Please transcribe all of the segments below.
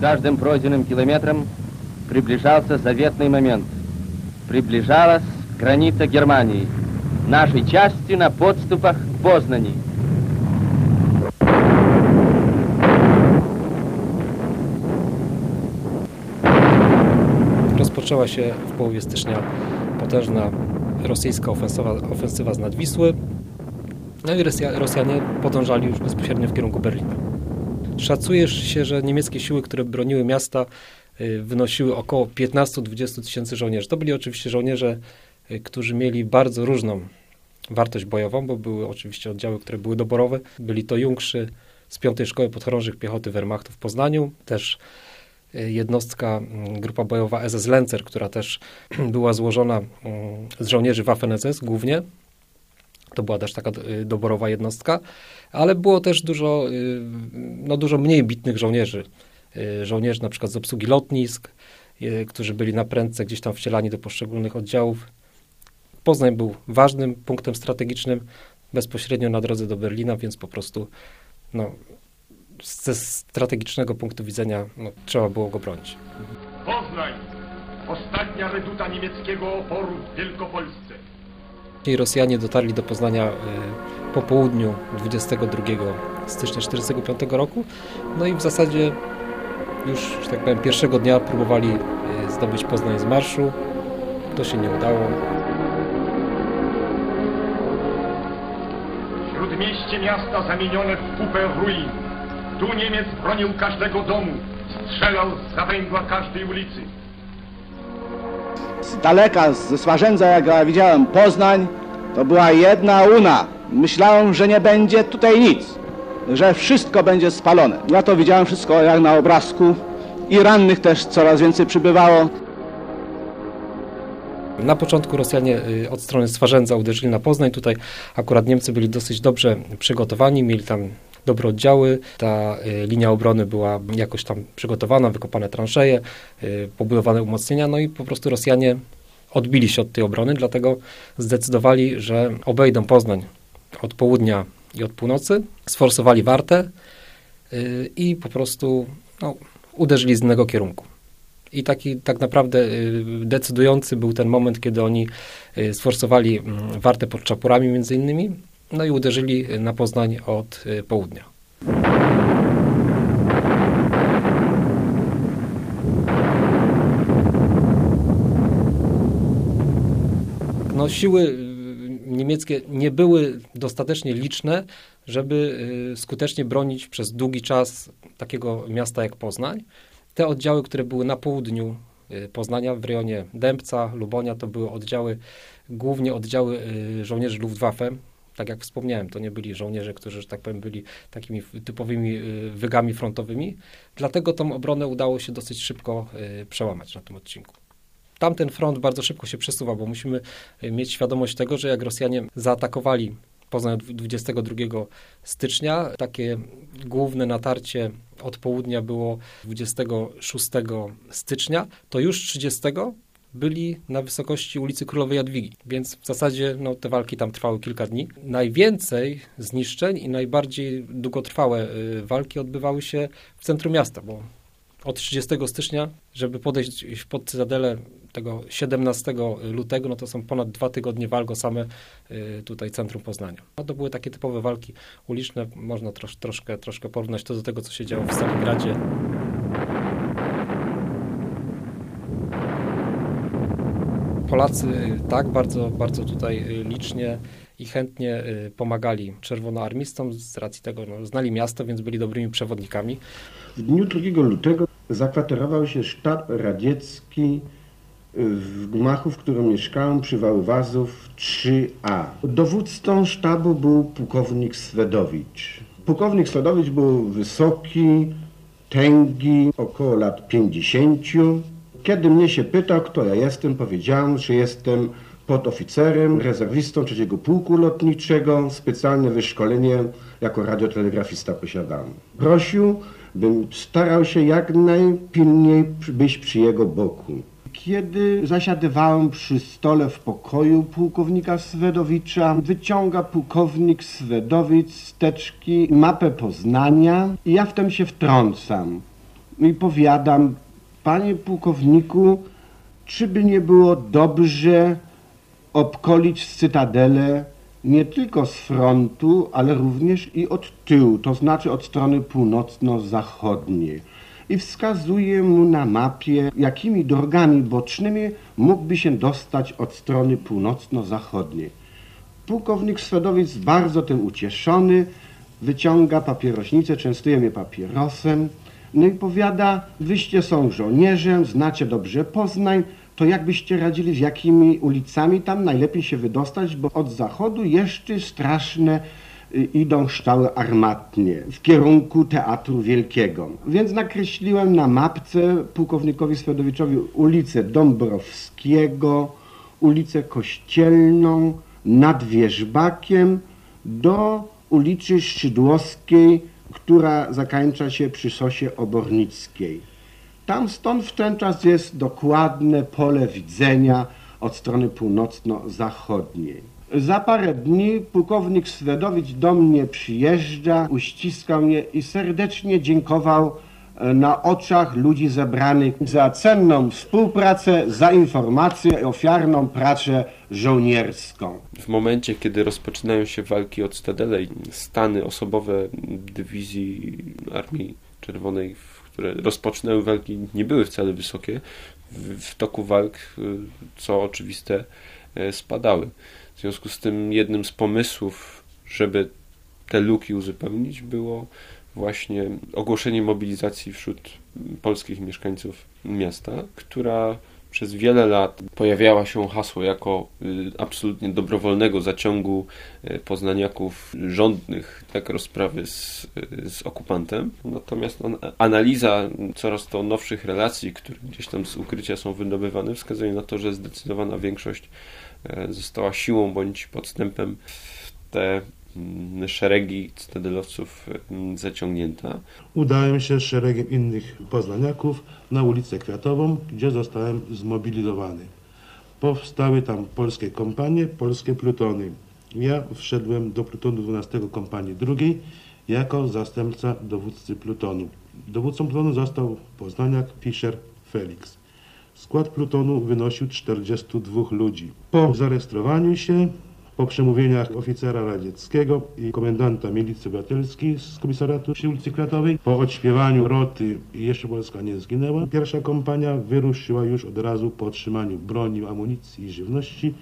каждым пройденным километром приближался заветный момент. Приближалась граница Германии, нашей части на подступах к Познани. Rozpoczęła się w połowie stycznia potężna rosyjska ofensywa, ofensywa z Nadwisły. No i Rosja, Rosjanie podążali już bezpośrednio w kierunku Berlina. Szacuje się, że niemieckie siły, które broniły miasta, y, wynosiły około 15-20 tysięcy żołnierzy. To byli oczywiście żołnierze, y, którzy mieli bardzo różną wartość bojową, bo były oczywiście oddziały, które były doborowe. Byli to Jungszy z 5 Szkoły Podchorążych Piechoty Wehrmachtu w Poznaniu, też y, jednostka, mm, grupa bojowa SS Lenzer, która też była złożona mm, z żołnierzy Waffen-SS głównie. To była też taka y, doborowa jednostka, ale było też dużo, y, no dużo mniej bitnych żołnierzy. Y, Żołnierzy na przykład z obsługi lotnisk, którzy byli na prędce gdzieś tam wcielani do poszczególnych oddziałów. Poznań był ważnym punktem strategicznym, bezpośrednio na drodze do Berlina, więc po prostu no, ze strategicznego punktu widzenia no, trzeba było go bronić. Poznań! Ostatnia reduta niemieckiego oporu w Wielkopolsce. I Rosjanie dotarli do Poznania y, po południu 22 stycznia 1945 roku. No i w zasadzie już, że tak powiem, pierwszego dnia próbowali y, zdobyć Poznań z marszu. To się nie udało. Śródmieście miasta zamienione w kupę ruin. Tu Niemiec bronił każdego domu. Strzelał z zawęgła każdej ulicy. Z daleka, ze Swarzędza, jak ja widziałem Poznań, to była jedna una. Myślałem, że nie będzie tutaj nic, że wszystko będzie spalone. Ja to widziałem wszystko jak na obrazku i rannych też coraz więcej przybywało. Na początku Rosjanie y, od strony Swarzędza uderzyli na Poznań. Tutaj akurat Niemcy byli dosyć dobrze przygotowani, mieli tam dobre oddziały. Ta y, linia obrony była jakoś tam przygotowana, wykopane transzeje, y, pobudowane umocnienia, no i po prostu Rosjanie odbili się od tej obrony, dlatego zdecydowali, że obejdą Poznań od południa i od północy, sforsowali Wartę y, i po prostu no, uderzyli z innego kierunku. I taki tak naprawdę decydujący był ten moment, kiedy oni sforsowali mm, Wartę pod Czapurami między innymi, no i uderzyli na Poznań od y, południa. No, siły y, niemieckie nie były dostatecznie liczne, żeby y, skutecznie bronić przez długi czas takiego miasta jak Poznań. Te oddziały, które były na południu Poznania, w rejonie Dębca, Lubonia, to były oddziały, głównie oddziały żołnierzy Luftwaffe. Tak jak wspomniałem, to nie byli żołnierze, którzy, że tak powiem, byli takimi typowymi y, wygami frontowymi. Dlatego tą obronę udało się dosyć szybko y, przełamać na tym odcinku. Tamten front bardzo szybko się przesuwa, bo musimy y, mieć świadomość tego, że jak Rosjanie zaatakowali Poznań 22 stycznia, takie główne natarcie od południa było 26 stycznia, to już 30 byli na wysokości ulicy Królowej Jadwigi, więc w zasadzie no, te walki tam trwały kilka dni. Najwięcej zniszczeń i najbardziej długotrwałe y, walki odbywały się w centrum miasta, bo od 30 stycznia, żeby podejść pod Cytadelę tego 17 lutego, no to są ponad dwa tygodnie walk o same y, tutaj centrum Poznania. No to były takie typowe walki uliczne, można trosz, troszkę, troszkę porównać to do tego, co się działo w Stalingradzie. Polacy y, tak bardzo, bardzo tutaj y, licznie i chętnie y, pomagali czerwonoarmistom z racji tego, no, znali miasto, więc byli dobrymi przewodnikami. W dniu 2 lutego zakwaterował się sztab radziecki w gmachu, w którym mieszkałem przy Wałwazów 3A. Dowódcą sztabu był pułkownik Swedowicz. Pułkownik Swedowicz był wysoki, tęgi, około lat 50. Kiedy mnie się pytał, kto ja jestem, powiedziałem, że jestem podoficerem, rezerwistą trzeciego pułku lotniczego. Specjalne wyszkolenie jako radiotelegrafista posiadałem. Prosił, bym starał się jak najpilniej być przy jego boku. Kiedy zasiadywałem przy stole w pokoju pułkownika Swedowicza, wyciąga pułkownik Swedowicz z teczki mapę Poznania i ja w tym się wtrącam. i powiadam, panie pułkowniku, czy by nie było dobrze obkolić cytadelę nie tylko z frontu, ale również i od tyłu, to znaczy od strony północno-zachodniej. I wskazuje mu na mapie, jakimi drogami bocznymi mógłby się dostać od strony północno-zachodniej. Pułkownik Swedowicz bardzo tym ucieszony, wyciąga papierośnicę, częstuje mnie papierosem, no i powiada, wyście są żołnierzem, znacie dobrze Poznań, to jakbyście radzili, z jakimi ulicami tam najlepiej się wydostać, bo od zachodu jeszcze straszne y, idą ształy armatnie w kierunku Teatru Wielkiego. Więc nakreśliłem na mapce pułkownikowi Swedowiczowi ulicę Dąbrowskiego, ulicę Kościelną, nad Wierzbakiem do ulicy Szydłowskiej, która zakończa się przy Sosie Obornickiej. Tam stąd w ten czas jest dokładne pole widzenia od strony północno-zachodniej. Za parę dni pułkownik Swedowicz do mnie przyjeżdża, uściskał mnie i serdecznie dziękował na oczach ludzi zebranych za cenną współpracę, za informację ofiarną pracę żołnierską. W momencie, kiedy rozpoczynają się walki o Cytadelę i stany osobowe dywizji Armii Czerwonej, które rozpoczynęły walki, nie były wcale wysokie, w, w toku walk, y, co oczywiste, e, spadały. W związku z tym jednym z pomysłów, żeby te luki uzupełnić, było właśnie ogłoszenie mobilizacji wśród polskich mieszkańców miasta, która przez wiele lat pojawiała się hasło jako y, absolutnie dobrowolnego zaciągu y, poznaniaków rządnych tak rozprawy z, y, z okupantem. Natomiast analiza coraz to nowszych relacji, które gdzieś tam z ukrycia są wydobywane, wskazuje na to, że zdecydowana większość została siłą bądź podstępem w te szeregi cytadelowców zaciągnięta. Udałem się z szeregiem innych poznaniaków na ulicę Kwiatową, gdzie zostałem zmobilizowany. Powstały tam polskie kompanie, polskie plutony. Ja wszedłem do plutonu 12 kompanii drugiej jako zastępca dowódcy plutonu. Dowódcą plutonu został poznaniak Fischer Felix. Skład plutonu wynosił 42 ludzi. Po zarejestrowaniu się po przemówieniach oficera radzieckiego i komendanta milicji obywatelskiej z komisariatu przy ulicy po odśpiewaniu roty jeszcze Polska nie zginęła, pierwsza kompania wyruszyła już od razu po otrzymaniu broni, amunicji i żywności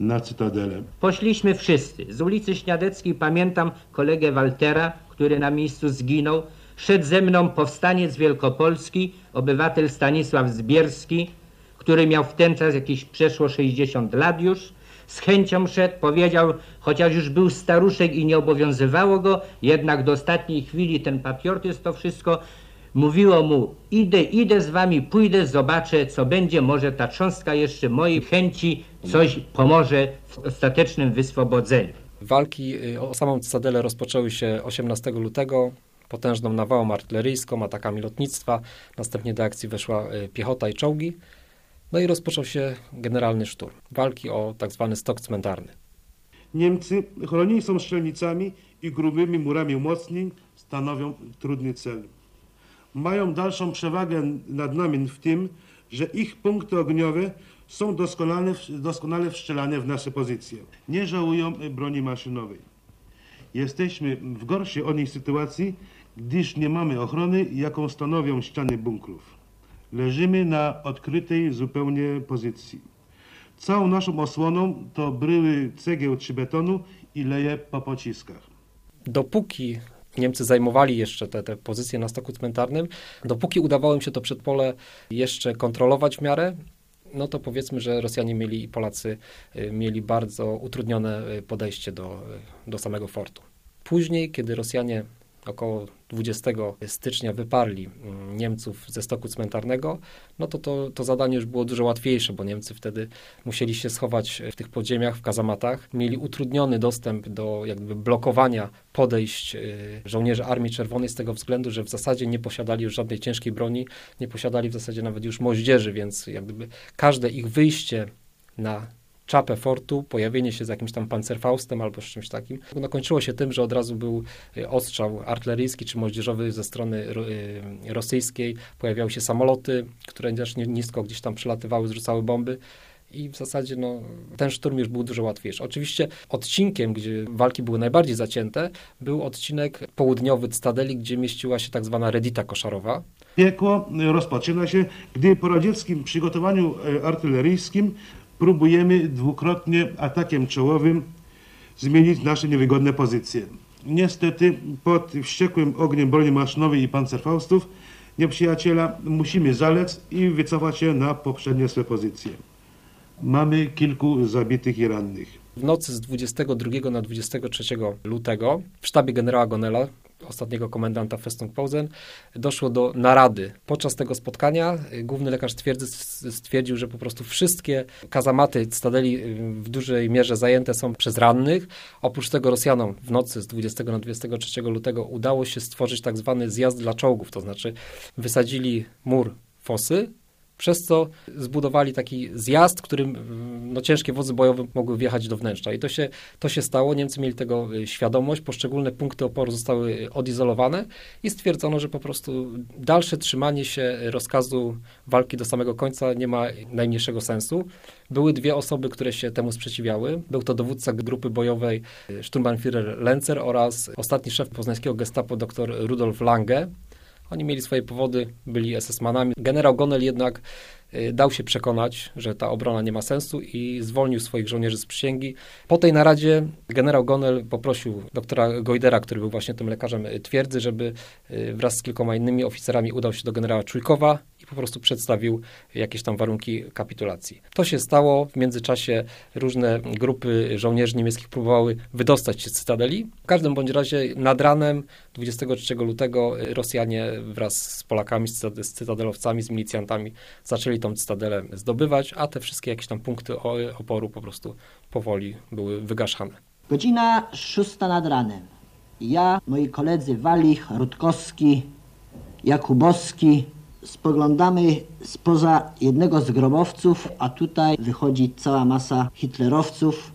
na Cytadelę. Poszliśmy wszyscy. Z ulicy Śniadeckiej pamiętam kolegę Waltera, który na miejscu zginął. Szedł ze mną powstaniec Wielkopolski, obywatel Stanisław Zbierski, który miał w ten czas jakieś przeszło 60 lat już z chęcią szedł, powiedział, chociaż już był staruszek i nie obowiązywało go, jednak do ostatniej chwili ten patriotyzm to wszystko mówiło mu, idę, idę z wami, pójdę, zobaczę, co będzie, może ta cząstka jeszcze mojej chęci coś pomoże w ostatecznym wyswobodzeniu. Walki y, o samą Cytadelę rozpoczęły się 18 lutego potężną nawałą artyleryjską, atakami lotnictwa. Następnie do akcji weszła y, piechota i czołgi. No i rozpoczął się generalny szturm. Walki o tak zwany stok cmentarny. Niemcy chronieni są strzelnicami i grubymi murami umocnień stanowią trudny cel. Mają dalszą przewagę nad nami w tym, że ich punkty ogniowe są doskonale, doskonale wszczelane w nasze pozycje. Nie żałują broni maszynowej. Jesteśmy w gorszej od nich sytuacji, gdyż nie mamy ochrony, jaką stanowią ściany bunkrów. Leżymy na odkrytej zupełnie pozycji. Całą naszą osłoną to bryły cegieł czy betonu i leje po pociskach. Dopóki Niemcy zajmowali jeszcze te, te pozycje na stoku cmentarnym, dopóki udawało im się to przedpole jeszcze kontrolować w miarę, no to powiedzmy, że Rosjanie mieli i Polacy y, mieli bardzo utrudnione y, podejście do, y, do samego fortu. Później, kiedy Rosjanie około 20 stycznia wyparli mm, Niemców ze stoku cmentarnego, no to, to to zadanie już było dużo łatwiejsze, bo Niemcy wtedy musieli się schować w tych podziemiach, w kazamatach. Mieli utrudniony dostęp do jakby blokowania podejść y, żołnierzy Armii Czerwonej z tego względu, że w zasadzie nie posiadali już żadnej ciężkiej broni, nie posiadali w zasadzie nawet już moździerzy, więc jakby każde ich wyjście na czapę fortu, pojawienie się z jakimś tam pancerfaustem albo z czymś takim. No, kończyło się tym, że od razu był y, ostrzał artyleryjski czy moździerzowy ze strony y, rosyjskiej. Pojawiały się samoloty, które nisko gdzieś tam przelatywały, zrzucały bomby i w zasadzie no, ten szturm już był dużo łatwiejszy. Oczywiście odcinkiem, gdzie walki były najbardziej zacięte, był odcinek południowy Cytadeli, gdzie mieściła się tak zwana redita koszarowa. Piekło rozpoczyna się, gdy po radzieckim przygotowaniu e, artyleryjskim próbujemy dwukrotnie atakiem czołowym zmienić nasze niewygodne pozycje. Niestety pod wściekłym ogniem broni maszynowej i pancerfaustów nieprzyjaciela musimy zalec i wycofać się na poprzednie swe pozycje. Mamy kilku zabitych i rannych. W nocy z 22 na 23 lutego w sztabie generała Gonela, ostatniego komendanta Festung Posen, doszło do narady. Podczas tego spotkania y, główny lekarz twierdzy stwierdził, że po prostu wszystkie kazamaty Cytadeli y, w dużej mierze zajęte są przez rannych. Oprócz tego Rosjanom w nocy z 20 na 23 lutego udało się stworzyć tak zwany zjazd dla czołgów, to znaczy wysadzili mur fosy, przez co zbudowali taki zjazd, którym no, ciężkie wozy bojowe mogły wjechać do wnętrza. I to się, to się stało, Niemcy mieli tego y, świadomość, poszczególne punkty oporu zostały odizolowane i stwierdzono, że po prostu dalsze trzymanie się rozkazu walki do samego końca nie ma najmniejszego sensu. Były dwie osoby, które się temu sprzeciwiały. Był to dowódca grupy bojowej y, Sturmbannführer Lenzer oraz ostatni szef poznańskiego gestapo dr Rudolf Lange. Oni mieli swoje powody, byli SS-manami. Generał Gonel jednak y, dał się przekonać, że ta obrona nie ma sensu i zwolnił swoich żołnierzy z przysięgi. Po tej naradzie generał Gonel poprosił doktora Gojdera, który był właśnie tym lekarzem y, twierdzy, żeby y, wraz z kilkoma innymi oficerami udał się do generała Czujkowa po prostu przedstawił jakieś tam warunki kapitulacji. To się stało. W międzyczasie różne grupy żołnierzy niemieckich próbowały wydostać się z Cytadeli. W każdym bądź razie nad ranem 23 lutego Rosjanie wraz z Polakami, z cytadelowcami, z milicjantami zaczęli tą cytadelę zdobywać, a te wszystkie jakieś tam punkty oporu po prostu powoli były wygaszane. Godzina szósta nad ranem. Ja, moi koledzy Walich, Rutkowski, Jakubowski, spoglądamy spoza jednego z grobowców, a tutaj wychodzi cała masa hitlerowców.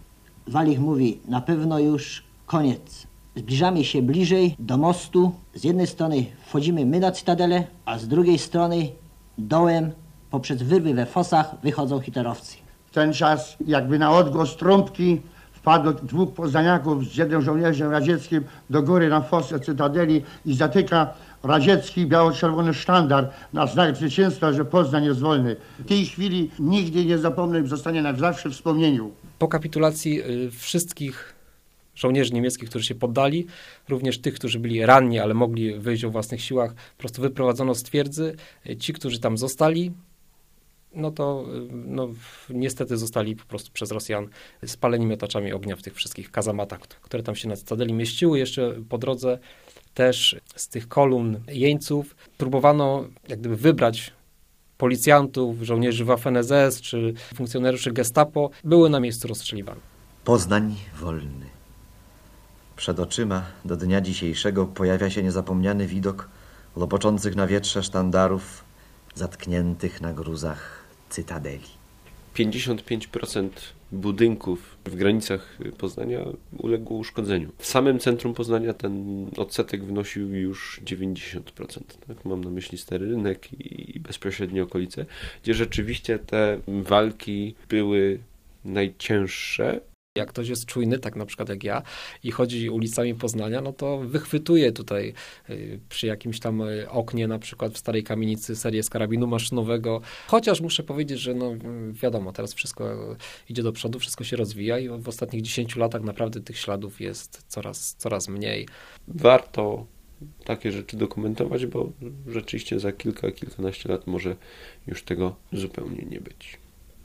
Walich mówi, na pewno już koniec. Zbliżamy się bliżej do mostu. Z jednej strony wchodzimy my na cytadelę, a z drugiej strony dołem poprzez wyrwy we fosach wychodzą hitlerowcy. W ten czas jakby na odgłos trąbki wpadło dwóch poznaniaków z jednym żołnierzem radzieckim do góry na fosę cytadeli i zatyka radziecki biało-czerwony sztandar na znak zwycięstwa, że Poznań jest wolny. W tej chwili nigdy nie zapomnę i zostanie na zawsze w wspomnieniu. Po kapitulacji y, wszystkich żołnierzy niemieckich, którzy się poddali, również tych, którzy byli ranni, ale mogli wyjść o własnych siłach, po prostu wyprowadzono z twierdzy. Y, ci, którzy tam zostali, no to y, no, niestety zostali po prostu przez Rosjan spaleni miotaczami ognia w tych wszystkich kazamatach, które tam się na Cytadeli mieściły. Jeszcze po drodze też z tych kolumn jeńców próbowano jak gdyby wybrać policjantów, żołnierzy Waffen-SS czy funkcjonariuszy gestapo, były na miejscu rozstrzeliwane. Poznań wolny. Przed oczyma do dnia dzisiejszego pojawia się niezapomniany widok lopoczących na wietrze sztandarów zatkniętych na gruzach cytadeli. 55% budynków w granicach Poznania uległo uszkodzeniu. W samym centrum Poznania ten odsetek wynosił już 90%. Tak? Mam na myśli stary rynek i bezpośrednie okolice, gdzie rzeczywiście te walki były najcięższe, jak ktoś jest czujny, tak na przykład jak ja, i chodzi ulicami Poznania, no to wychwytuje tutaj y, przy jakimś tam y, oknie, na przykład w starej kamienicy serię z karabinu maszynowego. Chociaż muszę powiedzieć, że no wiadomo, teraz wszystko idzie do przodu, wszystko się rozwija i w ostatnich 10 latach naprawdę tych śladów jest coraz, coraz mniej. Warto takie rzeczy dokumentować, bo rzeczywiście za kilka, kilkanaście lat może już tego zupełnie nie być.